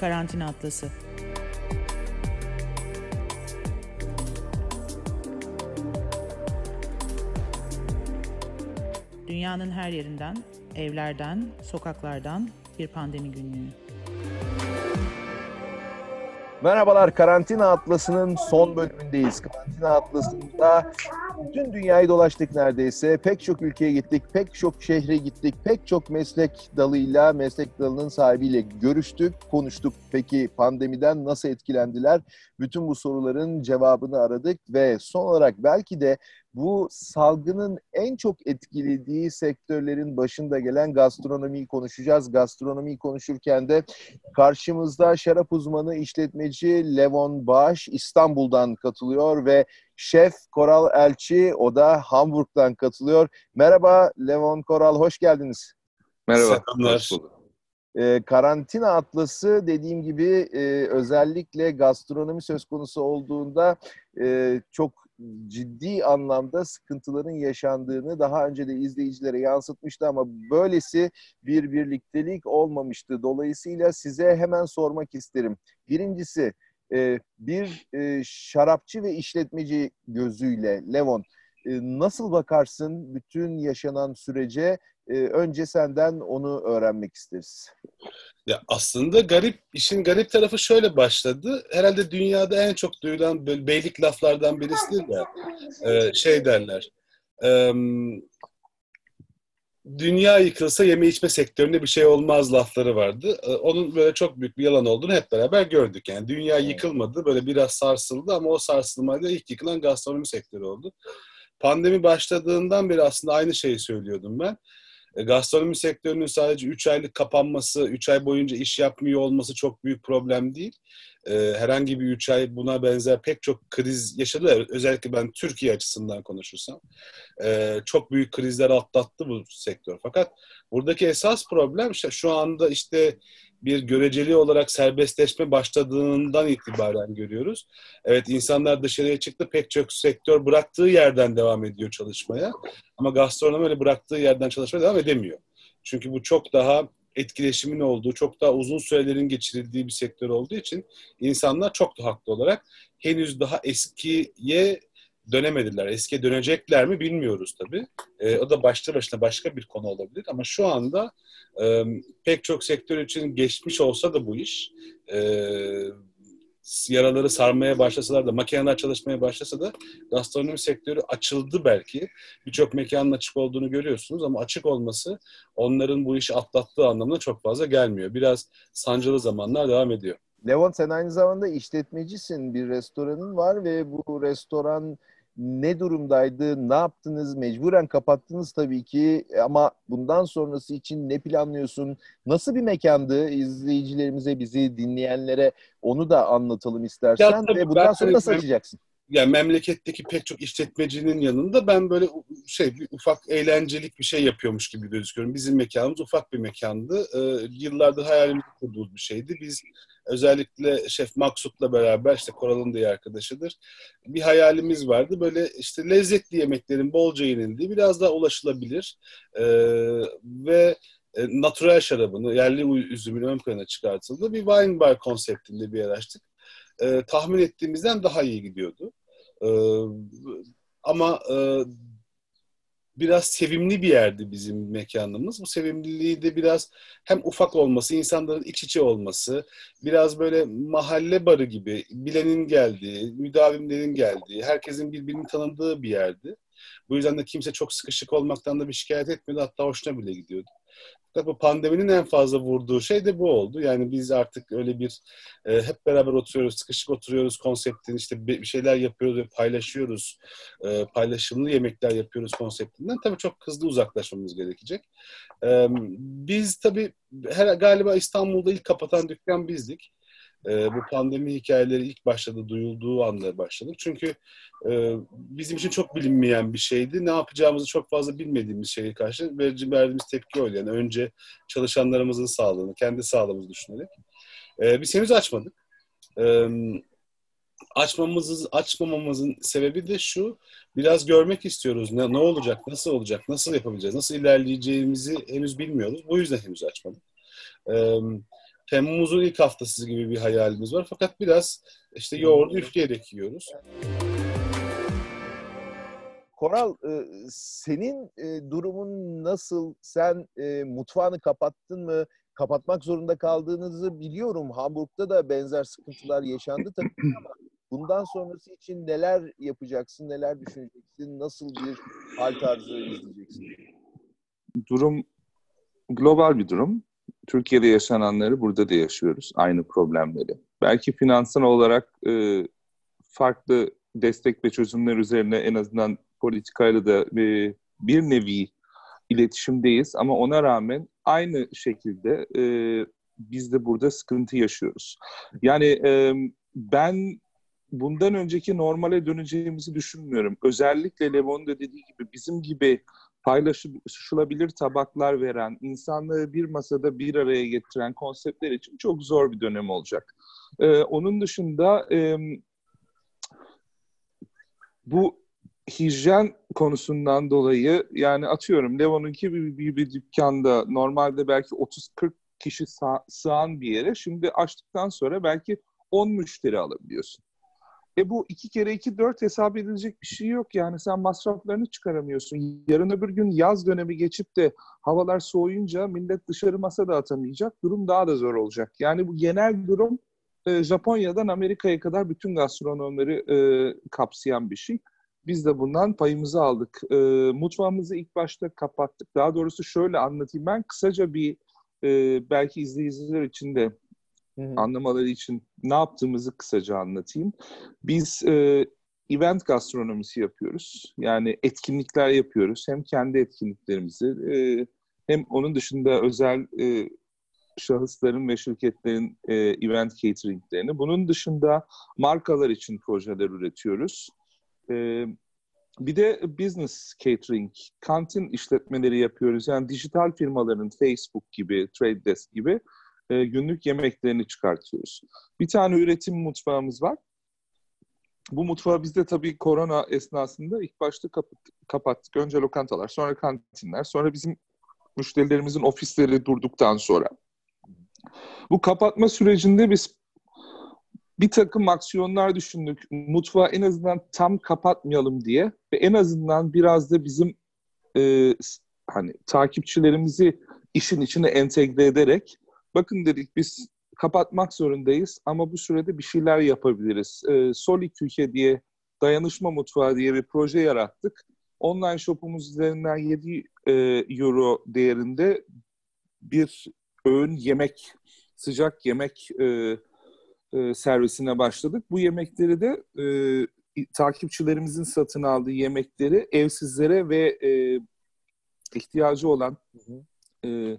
Karantina Atlası Dünyanın her yerinden, evlerden, sokaklardan bir pandemi günlüğü. Merhabalar, Karantina Atlası'nın son bölümündeyiz. Karantina Atlası'nda bütün dünyayı dolaştık neredeyse. Pek çok ülkeye gittik, pek çok şehre gittik, pek çok meslek dalıyla, meslek dalının sahibiyle görüştük, konuştuk. Peki pandemiden nasıl etkilendiler? Bütün bu soruların cevabını aradık ve son olarak belki de bu salgının en çok etkilediği sektörlerin başında gelen gastronomiyi konuşacağız. Gastronomiyi konuşurken de karşımızda şarap uzmanı işletmeci Levon Baş İstanbul'dan katılıyor ve şef Koral Elçi o da Hamburg'dan katılıyor. Merhaba Levon Koral hoş geldiniz. Merhaba. Selamlar. E, karantina atlası dediğim gibi e, özellikle gastronomi söz konusu olduğunda e, çok ciddi anlamda sıkıntıların yaşandığını daha önce de izleyicilere yansıtmıştı ama böylesi bir birliktelik olmamıştı. Dolayısıyla size hemen sormak isterim. Birincisi e, bir e, şarapçı ve işletmeci gözüyle Levon e, nasıl bakarsın bütün yaşanan sürece? Önce senden onu öğrenmek isteriz. Ya aslında garip, işin garip tarafı şöyle başladı. Herhalde dünyada en çok duyulan beylik laflardan birisidir de e, şey derler. E, dünya yıkılsa yeme içme sektöründe bir şey olmaz lafları vardı. E, onun böyle çok büyük bir yalan olduğunu hep beraber gördük. Yani dünya yıkılmadı, böyle biraz sarsıldı ama o sarsılmayla ilk yıkılan gastronomi sektörü oldu. Pandemi başladığından beri aslında aynı şeyi söylüyordum ben. E, gastronomi sektörünün sadece 3 aylık kapanması, 3 ay boyunca iş yapmıyor olması çok büyük problem değil. E, herhangi bir 3 ay buna benzer pek çok kriz yaşadı. Özellikle ben Türkiye açısından konuşursam. E, çok büyük krizler atlattı bu sektör. Fakat buradaki esas problem şu anda işte bir göreceli olarak serbestleşme başladığından itibaren görüyoruz. Evet insanlar dışarıya çıktı pek çok sektör bıraktığı yerden devam ediyor çalışmaya. Ama gastronomi öyle bıraktığı yerden çalışmaya devam edemiyor. Çünkü bu çok daha etkileşimin olduğu, çok daha uzun sürelerin geçirildiği bir sektör olduğu için insanlar çok da haklı olarak henüz daha eskiye dönemediler. Eskiye dönecekler mi bilmiyoruz tabii. E, o da başta başına başka bir konu olabilir ama şu anda e, pek çok sektör için geçmiş olsa da bu iş e, yaraları sarmaya başlasalar da, makineler çalışmaya başlasa da gastronomi sektörü açıldı belki. Birçok mekanın açık olduğunu görüyorsunuz ama açık olması onların bu işi atlattığı anlamına çok fazla gelmiyor. Biraz sancılı zamanlar devam ediyor. Levon sen aynı zamanda işletmecisin. Bir restoranın var ve bu restoran ne durumdaydı, ne yaptınız, mecburen kapattınız tabii ki. Ama bundan sonrası için ne planlıyorsun, nasıl bir mekandı? İzleyicilerimize, bizi dinleyenlere onu da anlatalım istersen ya, ve bundan sonra nasıl açacaksın? Yani memleketteki pek çok işletmecinin yanında ben böyle şey bir ufak eğlencelik bir şey yapıyormuş gibi gözüküyorum. Bizim mekanımız ufak bir mekandı. Ee, yıllardır hayalimizi kurduğumuz bir şeydi. Biz özellikle Şef Maksut'la beraber işte Koral'ın da iyi arkadaşıdır. Bir hayalimiz vardı. Böyle işte lezzetli yemeklerin bolca yenildiği biraz daha ulaşılabilir e, ve e, natural şarabını, yerli üzümün ön plana çıkartıldı. Bir wine bar konseptinde bir yer açtık. E, tahmin ettiğimizden daha iyi gidiyordu. E, ama e, biraz sevimli bir yerdi bizim mekanımız. Bu sevimliliği de biraz hem ufak olması, insanların iç içe olması, biraz böyle mahalle barı gibi bilenin geldiği, müdavimlerin geldiği, herkesin birbirini tanıdığı bir yerdi. Bu yüzden de kimse çok sıkışık olmaktan da bir şikayet etmiyordu. Hatta hoşuna bile gidiyordu. Fakat bu pandeminin en fazla vurduğu şey de bu oldu. Yani biz artık öyle bir e, hep beraber oturuyoruz, sıkışık oturuyoruz konseptin işte bir şeyler yapıyoruz ve paylaşıyoruz. E, paylaşımlı yemekler yapıyoruz konseptinden. Tabii çok hızlı uzaklaşmamız gerekecek. E, biz tabii her, galiba İstanbul'da ilk kapatan dükkan bizdik e, bu pandemi hikayeleri ilk başladı, duyulduğu anda başladık. Çünkü e, bizim için çok bilinmeyen bir şeydi. Ne yapacağımızı çok fazla bilmediğimiz şeye karşı verdiğimiz tepki oydu. Yani önce çalışanlarımızın sağlığını, kendi sağlığımızı düşünerek. E, biz henüz açmadık. E, açmamızın açmamamızın sebebi de şu. Biraz görmek istiyoruz. Ne, ne olacak, nasıl olacak, nasıl yapabileceğiz, nasıl ilerleyeceğimizi henüz bilmiyoruz. Bu yüzden henüz açmadık. Evet Temmuz'un ilk haftası gibi bir hayalimiz var. Fakat biraz işte yoğurdu üfleyerek yiyoruz. Koral, e, senin e, durumun nasıl? Sen e, mutfağını kapattın mı? Kapatmak zorunda kaldığınızı biliyorum. Hamburg'da da benzer sıkıntılar yaşandı tabii ama bundan sonrası için neler yapacaksın, neler düşüneceksin, nasıl bir hal tarzı izleyeceksin? Durum global bir durum. Türkiye'de yaşananları burada da yaşıyoruz. Aynı problemleri. Belki finansal olarak e, farklı destek ve çözümler üzerine en azından politikayla da e, bir nevi iletişimdeyiz. Ama ona rağmen aynı şekilde e, biz de burada sıkıntı yaşıyoruz. Yani e, ben bundan önceki normale döneceğimizi düşünmüyorum. Özellikle Levon da dediği gibi bizim gibi paylaşılabilir tabaklar veren, insanları bir masada bir araya getiren konseptler için çok zor bir dönem olacak. Ee, onun dışında e, bu hijyen konusundan dolayı yani atıyorum Levon'unki bir, bir, bir dükkanda normalde belki 30-40 kişi sığan bir yere şimdi açtıktan sonra belki 10 müşteri alabiliyorsun. E bu iki kere iki dört hesap edilecek bir şey yok yani sen masraflarını çıkaramıyorsun. Yarın öbür gün yaz dönemi geçip de havalar soğuyunca millet dışarı masa da atamayacak. Durum daha da zor olacak. Yani bu genel durum e, Japonya'dan Amerika'ya kadar bütün gastronomları e, kapsayan bir şey. Biz de bundan payımızı aldık. E, mutfağımızı ilk başta kapattık. Daha doğrusu şöyle anlatayım ben kısaca bir e, belki izleyiciler için de anlamaları için ne yaptığımızı kısaca anlatayım. Biz e, event gastronomisi yapıyoruz. Yani etkinlikler yapıyoruz. Hem kendi etkinliklerimizi e, hem onun dışında özel e, şahısların ve şirketlerin e, event cateringlerini. Bunun dışında markalar için projeler üretiyoruz. E, bir de business catering, kantin işletmeleri yapıyoruz. Yani dijital firmaların Facebook gibi, Trade Desk gibi e, günlük yemeklerini çıkartıyoruz. Bir tane üretim mutfağımız var. Bu mutfağı biz de tabii korona esnasında ilk başta kapattık. kapattık. Önce lokantalar, sonra kantinler, sonra bizim müşterilerimizin ofisleri durduktan sonra. Bu kapatma sürecinde biz bir takım aksiyonlar düşündük. Mutfağı en azından tam kapatmayalım diye ve en azından biraz da bizim e, hani takipçilerimizi işin içine entegre ederek bakın dedik biz kapatmak zorundayız ama bu sürede bir şeyler yapabiliriz. E, Soli Küke diye dayanışma mutfağı diye bir proje yarattık. Online shopumuz üzerinden 7 e, euro değerinde bir öğün yemek, sıcak yemek e, e, servisine başladık. Bu yemekleri de e, takipçilerimizin satın aldığı yemekleri evsizlere ve e, ihtiyacı olan e,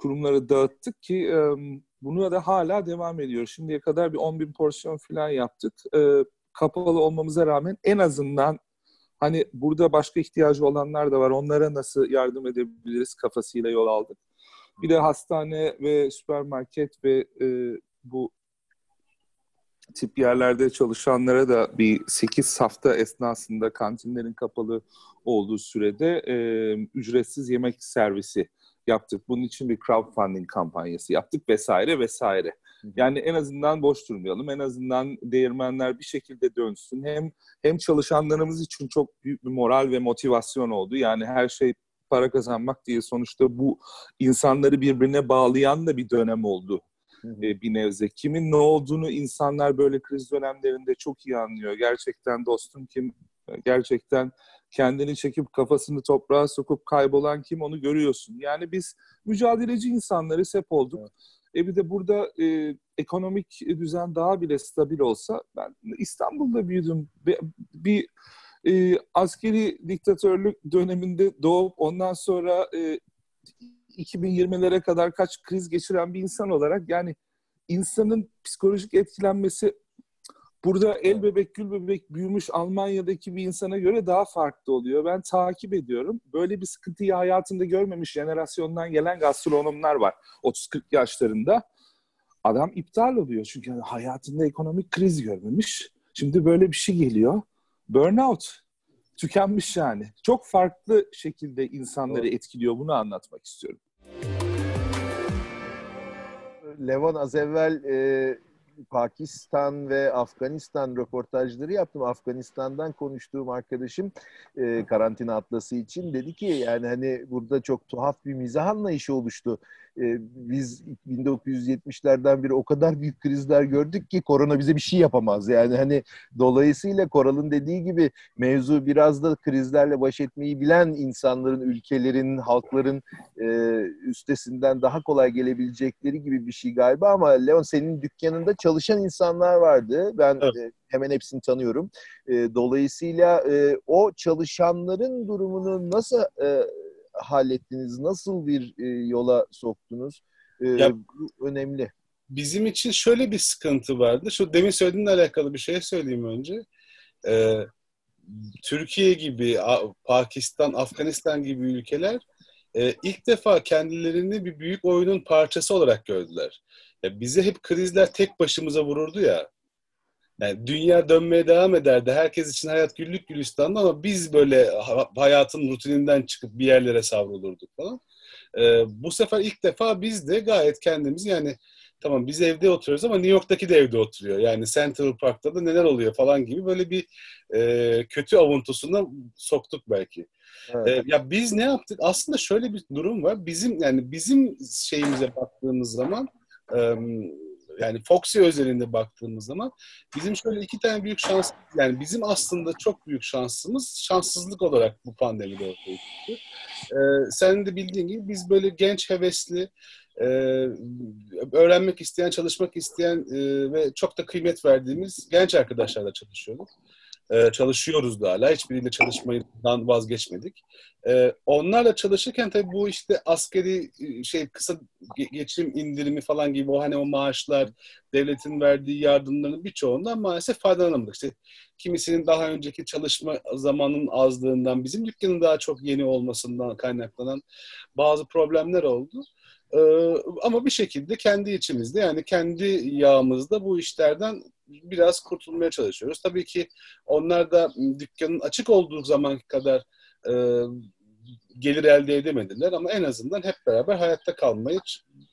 kurumlara dağıttık ki e, bunu da hala devam ediyor. Şimdiye kadar bir 10 bin porsiyon falan yaptık. E, kapalı olmamıza rağmen en azından hani burada başka ihtiyacı olanlar da var. Onlara nasıl yardım edebiliriz kafasıyla yol aldık. Bir de hastane ve süpermarket ve e, bu tip yerlerde çalışanlara da bir 8 hafta esnasında kantinlerin kapalı olduğu sürede e, ücretsiz yemek servisi yaptık. Bunun için bir crowdfunding kampanyası yaptık vesaire vesaire. Yani en azından boş durmayalım. En azından değirmenler bir şekilde dönsün. Hem hem çalışanlarımız için çok büyük bir moral ve motivasyon oldu. Yani her şey para kazanmak diye sonuçta bu insanları birbirine bağlayan da bir dönem oldu e, bir nevze. Kimin ne olduğunu insanlar böyle kriz dönemlerinde çok iyi anlıyor. Gerçekten dostum kim, gerçekten kendini çekip kafasını toprağa sokup kaybolan kim onu görüyorsun. Yani biz mücadeleci insanlarız hep olduk. Evet. E bir de burada e, ekonomik düzen daha bile stabil olsa ben İstanbul'da büyüdüm. Bir, bir e, askeri diktatörlük döneminde doğup ondan sonra e, 2020'lere kadar kaç kriz geçiren bir insan olarak yani insanın psikolojik etkilenmesi burada el bebek gül bebek büyümüş Almanya'daki bir insana göre daha farklı oluyor. Ben takip ediyorum. Böyle bir sıkıntıyı hayatında görmemiş jenerasyondan gelen gastronomlar var 30-40 yaşlarında. Adam iptal oluyor çünkü hayatında ekonomik kriz görmemiş. Şimdi böyle bir şey geliyor. Burnout. Tükenmiş yani. Çok farklı şekilde insanları etkiliyor. Bunu anlatmak istiyorum. Levon az evvel e, Pakistan ve Afganistan röportajları yaptım. Afganistan'dan konuştuğum arkadaşım e, karantina atlası için dedi ki yani hani burada çok tuhaf bir mizah anlayışı oluştu. E, biz 1970'lerden beri o kadar büyük krizler gördük ki korona bize bir şey yapamaz. Yani hani dolayısıyla Koral'ın dediği gibi mevzu biraz da krizlerle baş etmeyi bilen insanların, ülkelerin, halkların e, üstesinden daha kolay gelebilecekleri gibi bir şey galiba ama Leon senin dükkanında çalışan insanlar vardı. Ben Evet. e, hemen hepsini tanıyorum. E, dolayısıyla e, o çalışanların durumunu nasıl e, hallettiniz? Nasıl bir e, yola soktunuz? E, Ya- bu önemli. Bizim için şöyle bir sıkıntı vardı. Şu demin söylediğinle alakalı bir şey söyleyeyim önce. Ee, Türkiye gibi, Pakistan, Afganistan gibi ülkeler e, ilk defa kendilerini bir büyük oyunun parçası olarak gördüler. Ya bize hep krizler tek başımıza vururdu ya. Yani dünya dönmeye devam ederdi. Herkes için hayat güllük gülistandı ama biz böyle ha- hayatın rutininden çıkıp bir yerlere savrulurduk falan. Ee, bu sefer ilk defa biz de gayet kendimiz yani tamam biz evde oturuyoruz ama New York'taki de evde oturuyor. Yani Central Park'ta da neler oluyor falan gibi böyle bir e, kötü avuntusuna soktuk belki. Evet. Ee, ya biz ne yaptık? Aslında şöyle bir durum var. Bizim yani bizim şeyimize baktığımız zaman e, yani Foxy özelinde baktığımız zaman bizim şöyle iki tane büyük şans yani bizim aslında çok büyük şansımız şanssızlık olarak bu pandemide ortaya çıktı. Ee, senin de bildiğin gibi biz böyle genç hevesli e, öğrenmek isteyen, çalışmak isteyen e, ve çok da kıymet verdiğimiz genç arkadaşlarla çalışıyorduk. E, çalışıyoruz da hala. Hiçbiriyle çalışmadan vazgeçmedik. E, onlarla çalışırken tabii bu işte askeri e, şey kısa ge- geçim indirimi falan gibi o hani o maaşlar, devletin verdiği yardımların birçoğundan maalesef faydalanamadık. İşte kimisinin daha önceki çalışma zamanının azlığından, bizim dükkanın daha çok yeni olmasından kaynaklanan bazı problemler oldu. Ee, ama bir şekilde kendi içimizde yani kendi yağımızda bu işlerden biraz kurtulmaya çalışıyoruz. Tabii ki onlar da dükkanın açık olduğu zaman kadar e, gelir elde edemediler ama en azından hep beraber hayatta kalmayı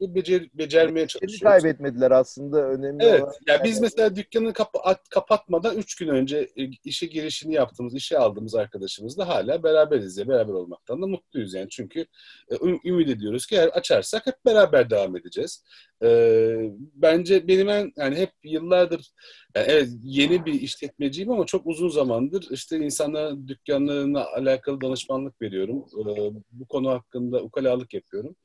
ç- becer, becermeye çalışıyoruz. kaybetmediler aslında önemli Evet. olan. Ya biz mesela dükkanı at- kapatmadan üç gün önce e, işe girişini yaptığımız, işe aldığımız arkadaşımızla hala beraberiz ya. Beraber olmaktan da mutluyuz yani. Çünkü e, ümit ediyoruz ki eğer açarsak hep beraber devam edeceğiz. Ee, bence benim en yani hep yıllardır yani evet yeni bir işletmeciyim ama çok uzun zamandır işte insanlara dükkanlarına alakalı danışmanlık veriyorum. Ee, bu konu hakkında ukalalık yapıyorum.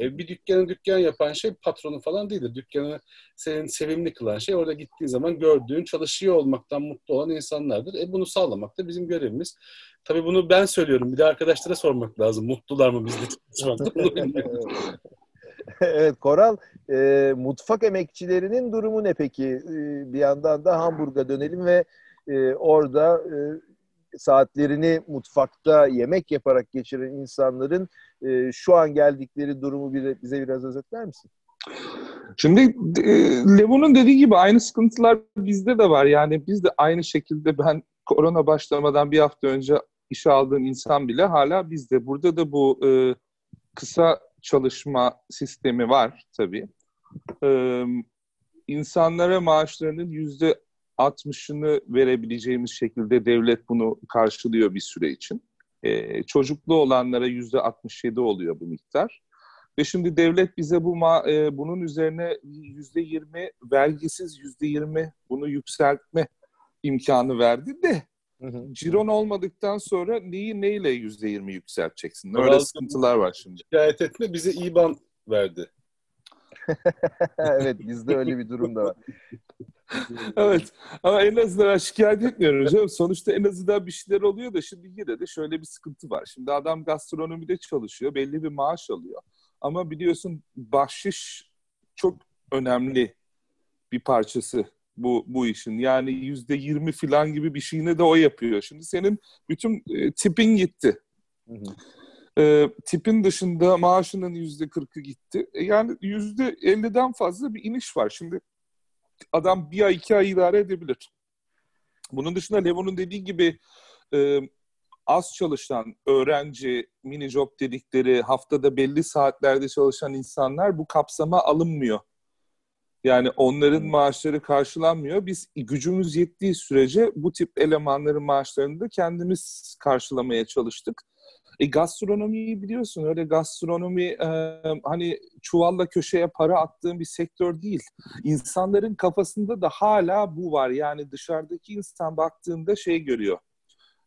E, bir dükkanı dükkan yapan şey patronu falan değildir. Dükkanı senin sevimli kılan şey orada gittiğin zaman gördüğün, çalışıyor olmaktan mutlu olan insanlardır. E bunu sağlamak da bizim görevimiz. Tabii bunu ben söylüyorum. Bir de arkadaşlara sormak lazım. Mutlular mı? Bunu bilmiyorum. evet Koral, e, mutfak emekçilerinin durumu ne peki? E, bir yandan da Hamburg'a dönelim ve e, orada e, saatlerini mutfakta yemek yaparak geçiren insanların e, şu an geldikleri durumu bize, bize biraz özetler misin? Şimdi e, Levon'un dediği gibi aynı sıkıntılar bizde de var. Yani biz de aynı şekilde ben korona başlamadan bir hafta önce işe aldığım insan bile hala bizde. Burada da bu e, kısa çalışma sistemi var tabii. E, insanlara maaşlarının yüzde 60'ını verebileceğimiz şekilde devlet bunu karşılıyor bir süre için. E, çocuklu olanlara yüzde 67 oluyor bu miktar. Ve şimdi devlet bize bu ma- e, bunun üzerine yüzde yirmi vergisiz yüzde yirmi bunu yükseltme imkanı verdi de ciron olmadıktan sonra neyi neyle yüzde yirmi yükselteceksin? Öyle Vallahi- sıkıntılar var şimdi. Şikayet etme bize IBAN verdi. evet bizde öyle bir durum da var. Evet ama en azından ben şikayet etmiyorum canım. Sonuçta en azından bir şeyler oluyor da şimdi yine de şöyle bir sıkıntı var. Şimdi adam gastronomide çalışıyor, belli bir maaş alıyor. Ama biliyorsun bahşiş çok önemli bir parçası bu bu işin. Yani yüzde yirmi falan gibi bir şeyini de o yapıyor. Şimdi senin bütün e, tipin gitti. Hı hı. E, tipin dışında maaşının yüzde kırkı gitti. E, yani yüzde elliden fazla bir iniş var. Şimdi adam bir ay iki ay idare edebilir. Bunun dışında Levon'un dediği gibi e, az çalışan öğrenci, mini job dedikleri haftada belli saatlerde çalışan insanlar bu kapsama alınmıyor. Yani onların maaşları karşılanmıyor. Biz gücümüz yettiği sürece bu tip elemanların maaşlarını da kendimiz karşılamaya çalıştık. E, gastronomiyi biliyorsun öyle gastronomi e, hani çuvalla köşeye para attığın bir sektör değil. İnsanların kafasında da hala bu var. Yani dışarıdaki insan baktığında şey görüyor.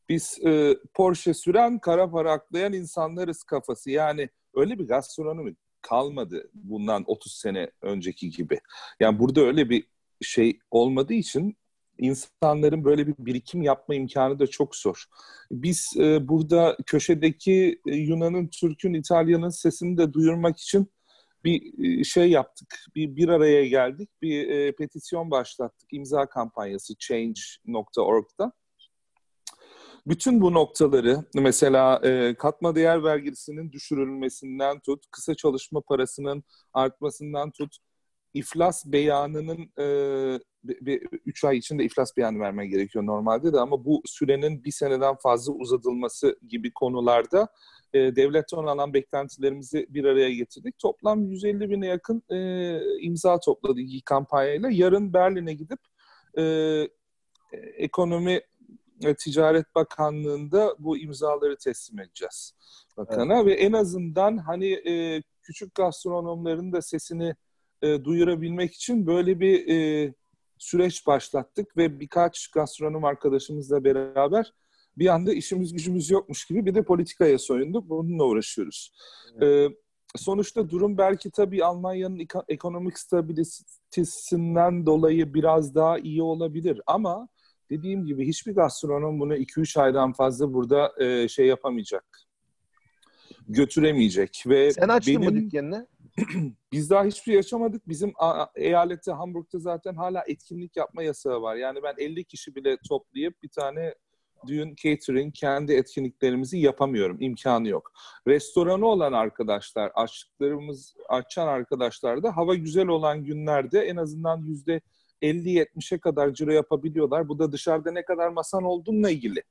Biz e, Porsche süren kara para aklayan insanlarız kafası. Yani öyle bir gastronomi kalmadı bundan 30 sene önceki gibi. Yani burada öyle bir şey olmadığı için insanların böyle bir birikim yapma imkanı da çok zor. Biz e, burada köşedeki e, Yunan'ın, Türk'ün, İtalya'nın sesini de duyurmak için bir e, şey yaptık. Bir, bir araya geldik. Bir e, petisyon başlattık. imza kampanyası change.org'da. Bütün bu noktaları mesela e, katma değer vergisinin düşürülmesinden tut, kısa çalışma parasının artmasından tut, iflas beyanının e, bir, üç ay içinde iflas beyanı vermen gerekiyor normalde de ama bu sürenin bir seneden fazla uzatılması gibi konularda e, devletten alan beklentilerimizi bir araya getirdik. Toplam 150 bine yakın e, imza topladık iyi kampanyayla. Yarın Berlin'e gidip e, ekonomi ve Ticaret Bakanlığı'nda bu imzaları teslim edeceğiz bakana evet. ve en azından hani e, küçük gastronomların da sesini e, duyurabilmek için böyle bir e, süreç başlattık ve birkaç gastronom arkadaşımızla beraber bir anda işimiz gücümüz yokmuş gibi bir de politikaya soyunduk. Bununla uğraşıyoruz. Evet. Ee, sonuçta durum belki tabii Almanya'nın ekonomik stabilitesinden dolayı biraz daha iyi olabilir ama dediğim gibi hiçbir gastronom bunu 2-3 aydan fazla burada e, şey yapamayacak. Götüremeyecek ve Sen açtın benim... mı dükkanını? Biz daha hiçbir şey yaşamadık. Bizim eyalette Hamburg'da zaten hala etkinlik yapma yasağı var. Yani ben 50 kişi bile toplayıp bir tane düğün catering kendi etkinliklerimizi yapamıyorum. İmkanı yok. Restoranı olan arkadaşlar, açlıklarımız açan arkadaşlar da hava güzel olan günlerde en azından yüzde 50-70'e kadar ciro yapabiliyorlar. Bu da dışarıda ne kadar masan olduğunla ilgili.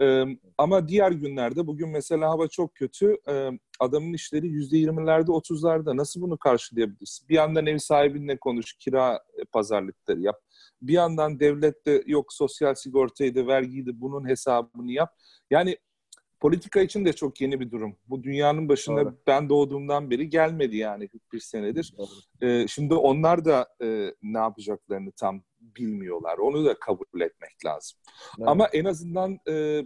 Ee, ama diğer günlerde bugün mesela hava çok kötü. Ee, adamın işleri yüzde yirmilerde, otuzlarda. Nasıl bunu karşılayabilirsin? Bir yandan ev sahibinle konuş, kira pazarlıkları yap. Bir yandan devlette yok sosyal sigortaydı, vergiydi, bunun hesabını yap. Yani politika için de çok yeni bir durum. Bu dünyanın başında Doğru. ben doğduğumdan beri gelmedi yani bir senedir. Ee, şimdi onlar da e, ne yapacaklarını tam bilmiyorlar. Onu da kabul etmek lazım. Evet. Ama en azından e,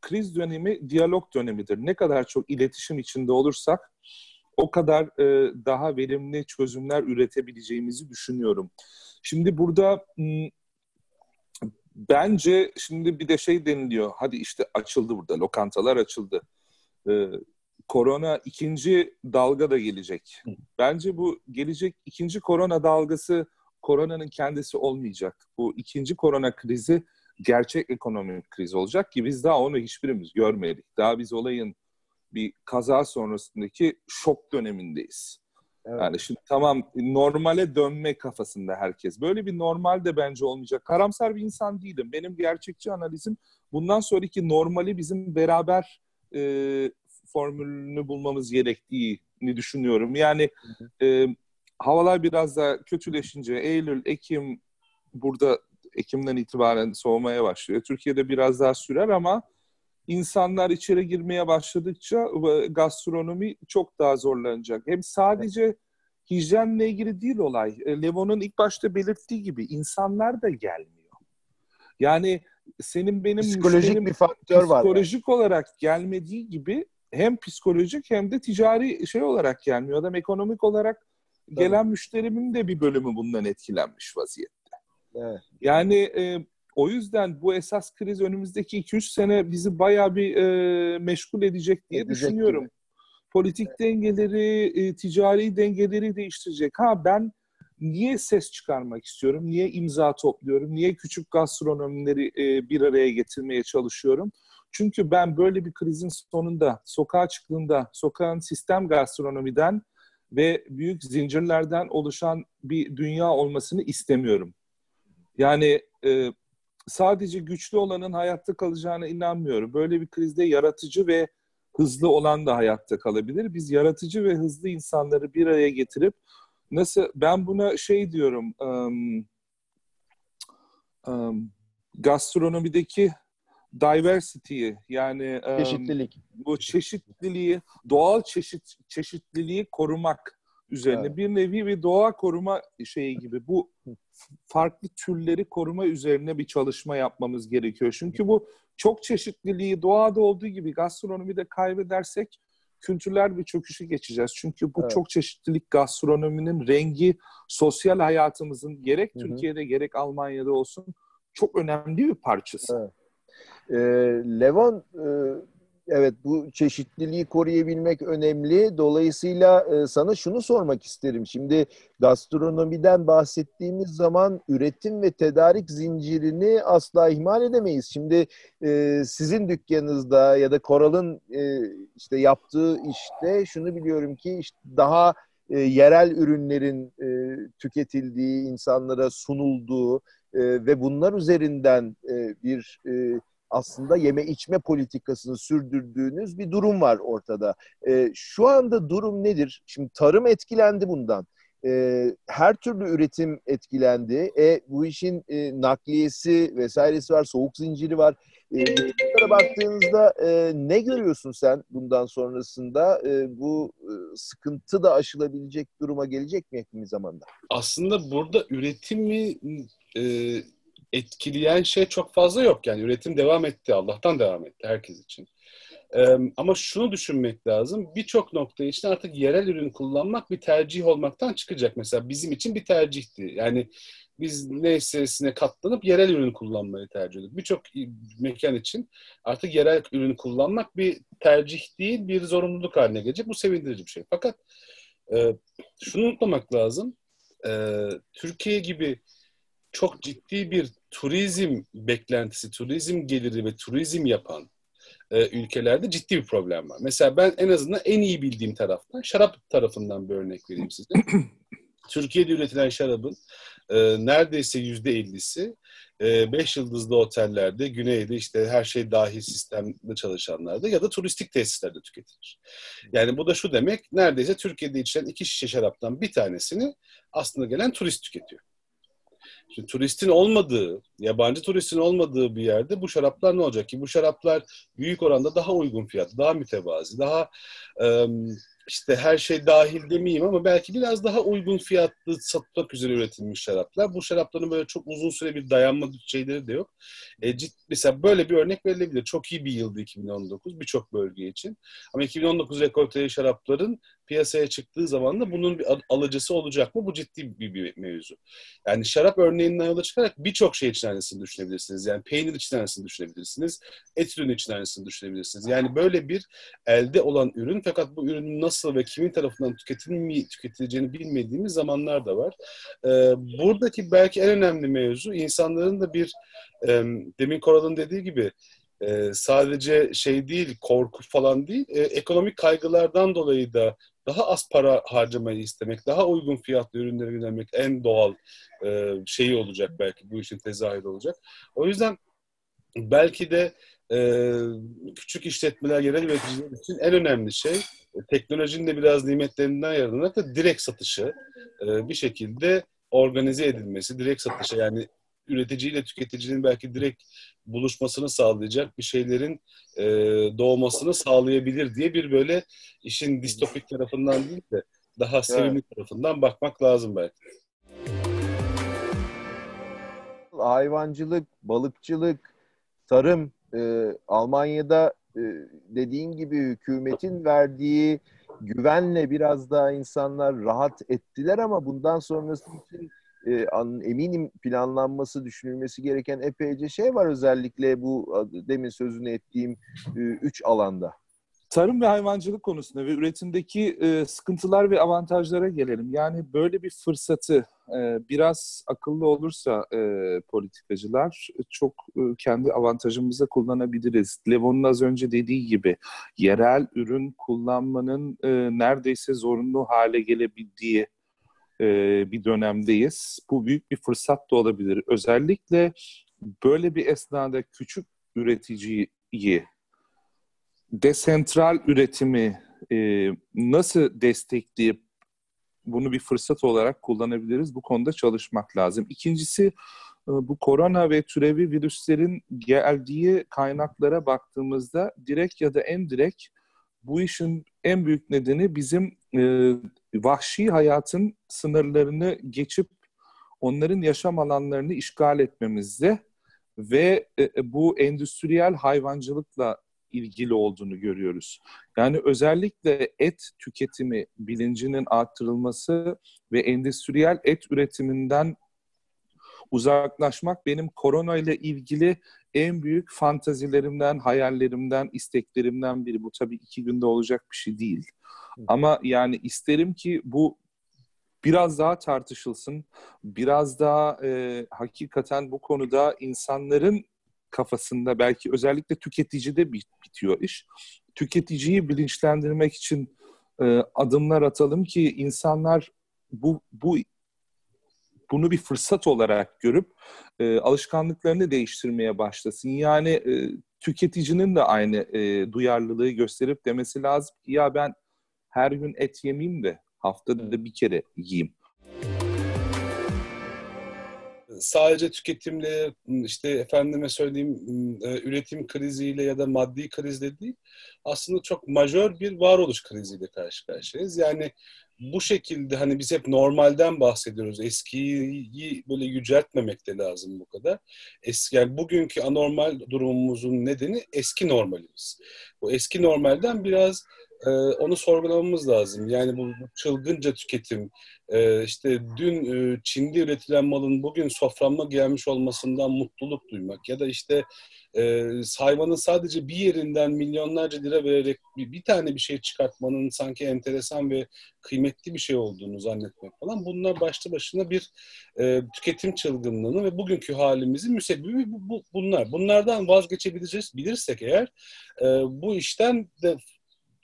kriz dönemi diyalog dönemidir. Ne kadar çok iletişim içinde olursak o kadar e, daha verimli çözümler üretebileceğimizi düşünüyorum. Şimdi burada bence şimdi bir de şey deniliyor. Hadi işte açıldı burada, lokantalar açıldı. Ee, korona ikinci dalga da gelecek. Bence bu gelecek ikinci korona dalgası koronanın kendisi olmayacak. Bu ikinci korona krizi gerçek ekonomik kriz olacak ki biz daha onu hiçbirimiz görmedik. Daha biz olayın bir kaza sonrasındaki şok dönemindeyiz. Evet. Yani şimdi tamam normale dönme kafasında herkes. Böyle bir normal de bence olmayacak. Karamsar bir insan değilim. Benim gerçekçi analizim bundan sonraki normali bizim beraber e, formülünü bulmamız gerektiğini düşünüyorum. Yani e, havalar biraz daha kötüleşince Eylül, Ekim burada Ekim'den itibaren soğumaya başlıyor. Türkiye'de biraz daha sürer ama insanlar içeri girmeye başladıkça gastronomi çok daha zorlanacak. Hem sadece hijyenle ilgili değil olay. E, Levon'un ilk başta belirttiği gibi insanlar da gelmiyor. Yani senin benim psikolojik bir faktör var. Psikolojik yani. olarak gelmediği gibi hem psikolojik hem de ticari şey olarak gelmiyor. Adam ekonomik olarak Tabii. gelen müşterimin de bir bölümü bundan etkilenmiş vaziyette. Evet. Yani e, o yüzden bu esas kriz önümüzdeki 2-3 sene bizi bayağı bir e, meşgul edecek diye edecek düşünüyorum. Gibi. Politik evet. dengeleri, e, ticari dengeleri değiştirecek. Ha ben niye ses çıkarmak istiyorum? Niye imza topluyorum? Niye küçük gastronomileri e, bir araya getirmeye çalışıyorum? Çünkü ben böyle bir krizin sonunda sokağa çıktığında sokağın sistem gastronomiden ve büyük zincirlerden oluşan bir dünya olmasını istemiyorum. Yani e, sadece güçlü olanın hayatta kalacağına inanmıyorum. Böyle bir krizde yaratıcı ve hızlı olan da hayatta kalabilir. Biz yaratıcı ve hızlı insanları bir araya getirip nasıl ben buna şey diyorum um, um, gastronomideki diversity'yi yani um, Çeşitlilik. bu çeşitliliği doğal çeşit çeşitliliği korumak üzerine Evet. bir nevi bir doğa koruma şeyi gibi bu farklı türleri koruma üzerine bir çalışma yapmamız gerekiyor. Çünkü bu çok çeşitliliği doğada olduğu gibi gastronomide kaybedersek kültürler bir çöküşü geçeceğiz. Çünkü bu Evet. çok çeşitlilik gastronominin rengi sosyal hayatımızın gerek Hı hı. Türkiye'de gerek Almanya'da olsun çok önemli bir parçası. Evet. Ee, Levon, e, evet bu çeşitliliği koruyabilmek önemli. Dolayısıyla e, sana şunu sormak isterim. Şimdi gastronomiden bahsettiğimiz zaman üretim ve tedarik zincirini asla ihmal edemeyiz. Şimdi e, sizin dükkanınızda ya da Koral'ın e, işte yaptığı işte şunu biliyorum ki işte daha e, yerel ürünlerin e, tüketildiği, insanlara sunulduğu e, ve bunlar üzerinden e, bir e, aslında yeme içme politikasını sürdürdüğünüz bir durum var ortada. E, şu anda durum nedir? Şimdi tarım etkilendi bundan. E, her türlü üretim etkilendi. E, bu işin e, nakliyesi vesairesi var, soğuk zinciri var. E, baktığınızda e, ne görüyorsun sen bundan sonrasında? E, bu e, sıkıntı da aşılabilecek duruma gelecek mi yakın zamanda? Aslında burada üretimi e, etkileyen şey çok fazla yok. Yani üretim devam etti. Allah'tan devam etti herkes için. E, ama şunu düşünmek lazım. Birçok nokta için artık yerel ürün kullanmak bir tercih olmaktan çıkacak. Mesela bizim için bir tercihti. Yani biz neysesine katlanıp yerel ürün kullanmayı tercih ediyorduk. Birçok mekan için artık yerel ürün kullanmak bir tercih değil, bir zorunluluk haline gelecek. Bu sevindirici bir şey. Fakat e, şunu unutmamak lazım. E, Türkiye gibi çok ciddi bir turizm beklentisi, turizm geliri ve turizm yapan e, ülkelerde ciddi bir problem var. Mesela ben en azından en iyi bildiğim taraftan şarap tarafından bir örnek vereyim size. Türkiye'de üretilen şarabın e, neredeyse yüzde ellisi e, beş yıldızlı otellerde, güneyde işte her şey dahil sistemde çalışanlarda ya da turistik tesislerde tüketilir. Yani bu da şu demek, neredeyse Türkiye'de içilen iki şişe şaraptan bir tanesini aslında gelen turist tüketiyor. Şimdi turistin olmadığı, yabancı turistin olmadığı bir yerde bu şaraplar ne olacak ki? Bu şaraplar büyük oranda daha uygun fiyat, daha mütevazi, daha işte her şey dahil demeyeyim ama belki biraz daha uygun fiyatlı satmak üzere üretilmiş şaraplar. Bu şarapların böyle çok uzun süre bir dayanma şeyleri de yok. E, cid, mesela böyle bir örnek verilebilir. Çok iyi bir yıldı 2019 birçok bölge için. Ama 2019 rekolteli şarapların piyasaya çıktığı zaman da bunun bir alıcısı olacak mı? Bu ciddi bir, bir mevzu. Yani şarap örneğinden yola çıkarak birçok şey için aynısını düşünebilirsiniz. Yani peynir için aynısını düşünebilirsiniz. Et ürünü için aynısını düşünebilirsiniz. Yani böyle bir elde olan ürün fakat bu ürünün nasıl ve kimin tarafından tüketilmeye, tüketileceğini bilmediğimiz zamanlar da var. Ee, buradaki belki en önemli mevzu insanların da bir e, demin Koral'ın dediği gibi e, sadece şey değil, korku falan değil, e, ekonomik kaygılardan dolayı da daha az para harcamayı istemek, daha uygun fiyatlı ürünlere yönelmek en doğal e, şeyi olacak belki bu işin tezahürü olacak. O yüzden belki de e, küçük işletmeler, yerel üreticiler için en önemli şey e, teknolojinin de biraz nimetlerinden yararlanarak da direkt satışı e, bir şekilde organize edilmesi, direkt satışa yani üreticiyle tüketicinin belki direkt buluşmasını sağlayacak bir şeylerin e, doğmasını sağlayabilir diye bir böyle işin distopik tarafından değil de daha sevimli evet. tarafından bakmak lazım belki. Hayvancılık, balıkçılık, tarım, e, Almanya'da e, dediğin gibi hükümetin verdiği güvenle biraz daha insanlar rahat ettiler ama bundan sonrası için e, an, eminim planlanması, düşünülmesi gereken epeyce şey var özellikle bu demin sözünü ettiğim e, üç alanda. Tarım ve hayvancılık konusunda ve üretimdeki e, sıkıntılar ve avantajlara gelelim. Yani böyle bir fırsatı e, biraz akıllı olursa e, politikacılar çok e, kendi avantajımıza kullanabiliriz. Levon'un az önce dediği gibi yerel ürün kullanmanın e, neredeyse zorunlu hale gelebildiği e, bir dönemdeyiz. Bu büyük bir fırsat da olabilir. Özellikle böyle bir esnada küçük üreticiyi desentral üretimi e, nasıl destekleyip bunu bir fırsat olarak kullanabiliriz. Bu konuda çalışmak lazım. İkincisi e, bu korona ve türevi virüslerin geldiği kaynaklara baktığımızda direkt ya da en direkt bu işin en büyük nedeni bizim e, vahşi hayatın sınırlarını geçip onların yaşam alanlarını işgal etmemizde ve e, e, bu endüstriyel hayvancılıkla ilgili olduğunu görüyoruz. Yani özellikle et tüketimi bilincinin arttırılması ve endüstriyel et üretiminden uzaklaşmak benim korona ile ilgili en büyük fantazilerimden, hayallerimden, isteklerimden biri. Bu tabii iki günde olacak bir şey değil. Ama yani isterim ki bu biraz daha tartışılsın, biraz daha e, hakikaten bu konuda insanların kafasında belki özellikle tüketicide bitiyor iş. Tüketiciyi bilinçlendirmek için e, adımlar atalım ki insanlar bu bu bunu bir fırsat olarak görüp e, alışkanlıklarını değiştirmeye başlasın. Yani e, tüketicinin de aynı e, duyarlılığı gösterip demesi lazım ki ya ben her gün et yemeyeyim de haftada da bir kere yiyeyim. Sadece tüketimle işte efendime söyleyeyim e, üretim kriziyle ya da maddi krizle değil aslında çok majör bir varoluş kriziyle karşı karşıyayız. Yani bu şekilde hani biz hep normalden bahsediyoruz. Eskiyi böyle yüceltmemek de lazım bu kadar. Eski, yani bugünkü anormal durumumuzun nedeni eski normalimiz. Bu eski normalden biraz e, onu sorgulamamız lazım. Yani bu, çılgınca tüketim, e, işte dün e, Çin'de üretilen malın bugün soframma gelmiş olmasından mutluluk duymak ya da işte e, hayvanın sadece bir yerinden milyonlarca lira vererek bir, bir tane bir şey çıkartmanın sanki enteresan ve kıymetli bir şey olduğunu zannetmek falan bunlar başlı başına bir e, tüketim çılgınlığını ve bugünkü halimizin müsebbibi bu, bu, bunlar. Bunlardan vazgeçebiliriz bilirsek eğer e, bu işten de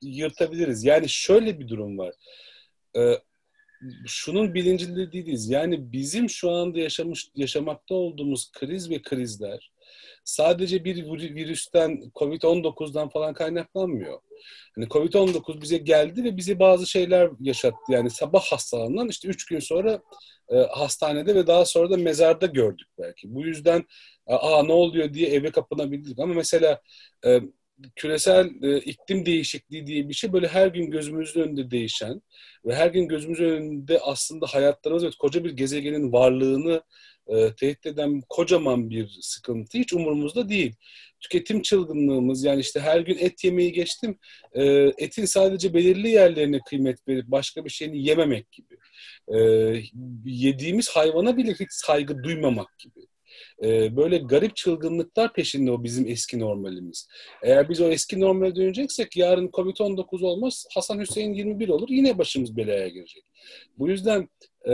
yırtabiliriz. Yani şöyle bir durum var. E, şunun bilincinde değiliz. Yani bizim şu anda yaşamış yaşamakta olduğumuz kriz ve krizler sadece bir virüsten, Covid-19'dan falan kaynaklanmıyor. Hani Covid-19 bize geldi ve bize bazı şeyler yaşattı. Yani sabah hastalanan işte üç gün sonra e, hastanede ve daha sonra da mezarda gördük belki. Bu yüzden aa ne oluyor diye eve kapanabildik. Ama mesela e, küresel e, iklim değişikliği diye bir şey böyle her gün gözümüzün önünde değişen ve her gün gözümüzün önünde aslında hayatlarımız ve koca bir gezegenin varlığını e, tehdit eden kocaman bir sıkıntı hiç umurumuzda değil. Tüketim çılgınlığımız yani işte her gün et yemeyi geçtim. E, etin sadece belirli yerlerine kıymet verip başka bir şeyini yememek gibi. E, yediğimiz hayvana bile saygı duymamak gibi. E, böyle garip çılgınlıklar peşinde o bizim eski normalimiz. Eğer biz o eski normale döneceksek yarın Covid-19 olmaz, Hasan Hüseyin 21 olur yine başımız belaya girecek. Bu yüzden e,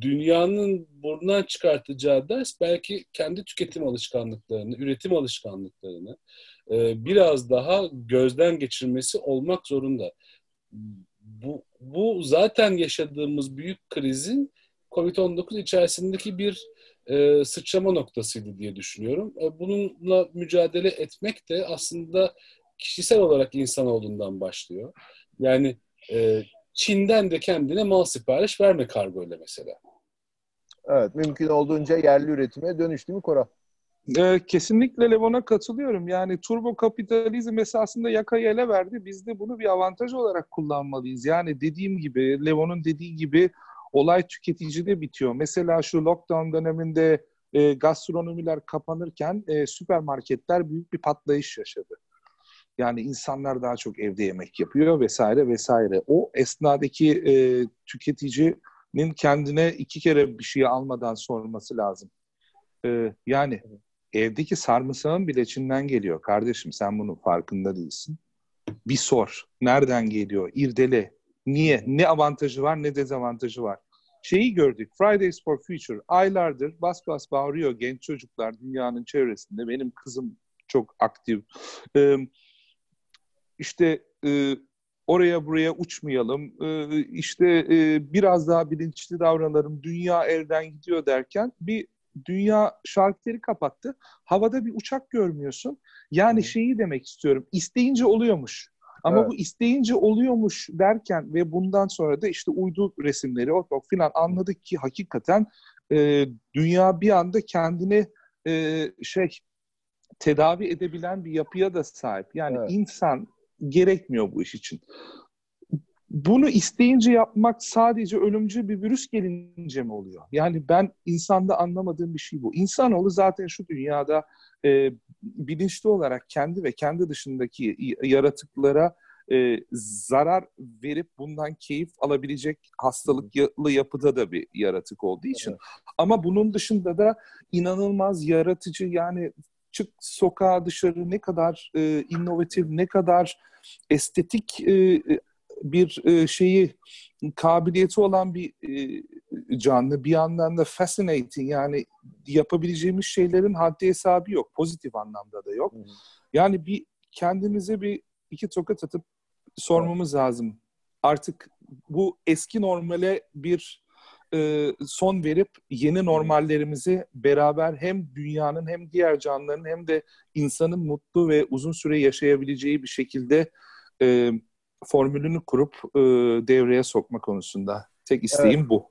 dünyanın buradan çıkartacağı ders belki kendi tüketim alışkanlıklarını, üretim alışkanlıklarını e, biraz daha gözden geçirmesi olmak zorunda. Bu, bu zaten yaşadığımız büyük krizin COVID-19 içerisindeki bir e, sıçrama noktasıydı diye düşünüyorum. E, bununla mücadele etmek de aslında kişisel olarak insanoğlundan başlıyor. Yani e, Çin'den de kendine mal sipariş verme kargoyla mesela. Evet, mümkün olduğunca yerli üretime dönüş değil mi Kora? Ee, kesinlikle Levon'a katılıyorum. Yani turbo kapitalizm esasında yakayı ele verdi. Biz de bunu bir avantaj olarak kullanmalıyız. Yani dediğim gibi, Levon'un dediği gibi olay tüketicide bitiyor. Mesela şu lockdown döneminde e, gastronomiler kapanırken e, süpermarketler büyük bir patlayış yaşadı. Yani insanlar daha çok evde yemek yapıyor vesaire vesaire. O esnadaki e, tüketicinin kendine iki kere bir şey almadan sorması lazım. E, yani evdeki sarımsağın bile Çin'den geliyor. Kardeşim sen bunun farkında değilsin. Bir sor. Nereden geliyor? İrdele. Niye? Ne avantajı var ne dezavantajı var? Şeyi gördük. Fridays for Future aylardır bas bas bağırıyor genç çocuklar dünyanın çevresinde. Benim kızım çok aktif. Ee, işte e, oraya buraya uçmayalım, e, işte e, biraz daha bilinçli davranalım, dünya elden gidiyor derken bir dünya şarkıları kapattı. Havada bir uçak görmüyorsun. Yani şeyi demek istiyorum, isteyince oluyormuş. Ama Evet. bu isteyince oluyormuş derken ve bundan sonra da işte uydu resimleri, o o filan anladık ki hakikaten e, dünya bir anda kendini e, şey tedavi edebilen bir yapıya da sahip. Yani Evet. insan gerekmiyor bu iş için. Bunu isteyince yapmak sadece ölümcül bir virüs gelince mi oluyor? Yani ben insanda anlamadığım bir şey bu. İnsanoğlu zaten şu dünyada e, bilinçli olarak kendi ve kendi dışındaki yaratıklara e, zarar verip bundan keyif alabilecek hastalıklı yapıda da bir yaratık olduğu için. Evet. Ama bunun dışında da inanılmaz yaratıcı yani çık sokağa dışarı ne kadar e, inovatif, ne kadar estetik e, bir e, şeyi kabiliyeti olan bir e, canlı. Bir yandan da fascinating yani yapabileceğimiz şeylerin haddi hesabı yok. Pozitif anlamda da yok. Hı hı. Yani bir kendimize bir iki tokat atıp sormamız lazım. Artık bu eski normale bir e, son verip yeni normallerimizi beraber hem dünyanın hem diğer canlıların hem de insanın mutlu ve uzun süre yaşayabileceği bir şekilde e, formülünü kurup e, devreye sokma konusunda. Tek isteğim bu.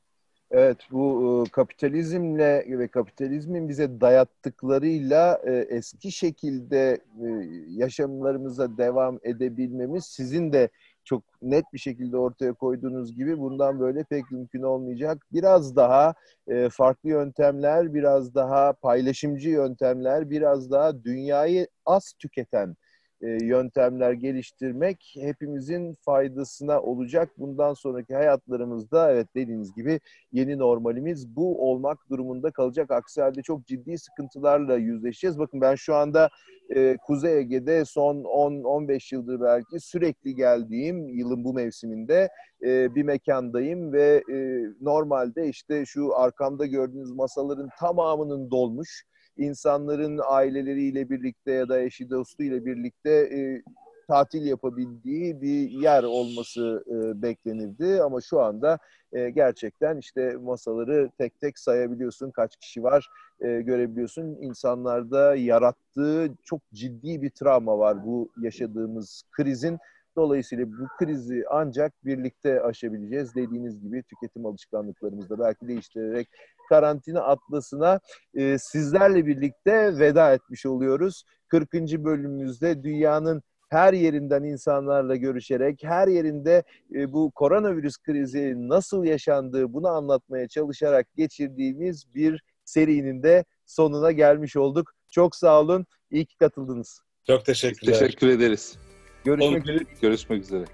Evet bu e, kapitalizmle ve kapitalizmin bize dayattıklarıyla e, eski şekilde e, yaşamlarımıza devam edebilmemiz sizin de çok net bir şekilde ortaya koyduğunuz gibi bundan böyle pek mümkün olmayacak. Biraz daha e, farklı yöntemler, biraz daha paylaşımcı yöntemler, biraz daha dünyayı az tüketen e, yöntemler geliştirmek hepimizin faydasına olacak. Bundan sonraki hayatlarımızda evet dediğiniz gibi yeni normalimiz bu olmak durumunda kalacak. Aksi halde çok ciddi sıkıntılarla yüzleşeceğiz. Bakın ben şu anda e, Kuzey Ege'de son 10-15 yıldır belki sürekli geldiğim yılın bu mevsiminde e, bir mekandayım ve e, normalde işte şu arkamda gördüğünüz masaların tamamının dolmuş insanların aileleriyle birlikte ya da eşi dostuyla birlikte e, tatil yapabildiği bir yer olması e, beklenirdi. Ama şu anda e, gerçekten işte masaları tek tek sayabiliyorsun. Kaç kişi var e, görebiliyorsun. İnsanlarda yarattığı çok ciddi bir travma var bu yaşadığımız krizin Dolayısıyla bu krizi ancak birlikte aşabileceğiz. Dediğiniz gibi tüketim alışkanlıklarımızı da belki değiştirerek karantina atlasına e, sizlerle birlikte veda etmiş oluyoruz. 40. bölümümüzde dünyanın her yerinden insanlarla görüşerek, her yerinde e, bu koronavirüs krizi nasıl yaşandığı bunu anlatmaya çalışarak geçirdiğimiz bir serinin de sonuna gelmiş olduk. Çok sağ olun, iyi ki katıldınız. Çok teşekkürler. Teşekkür ederiz. Görüşmek üzere. Görüşmek üzere.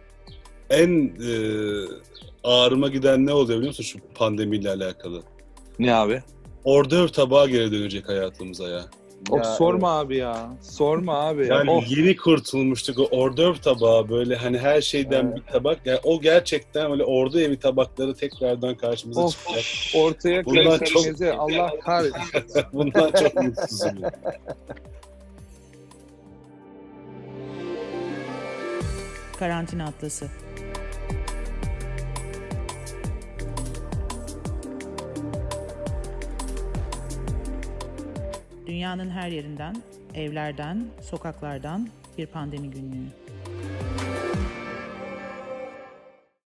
En e, ağrıma giden ne oluyor biliyor musun şu pandemiyle alakalı? Ne abi? Ordör tabağı geri dönecek hayatımıza ya. Ya, sorma abi ya. Sorma abi. Yani Of. yeni kurtulmuştuk o ordör tabağı böyle hani her şeyden Evet. bir tabak. Yani o gerçekten öyle ordu evi tabakları tekrardan karşımıza Of. çıkacak. Ortaya Bundan çok-. Allah kahretsin. Bundan çok mutsuzum. ya. Karantina Atlası. Dünyanın her yerinden, evlerden, sokaklardan bir pandemi günlüğü.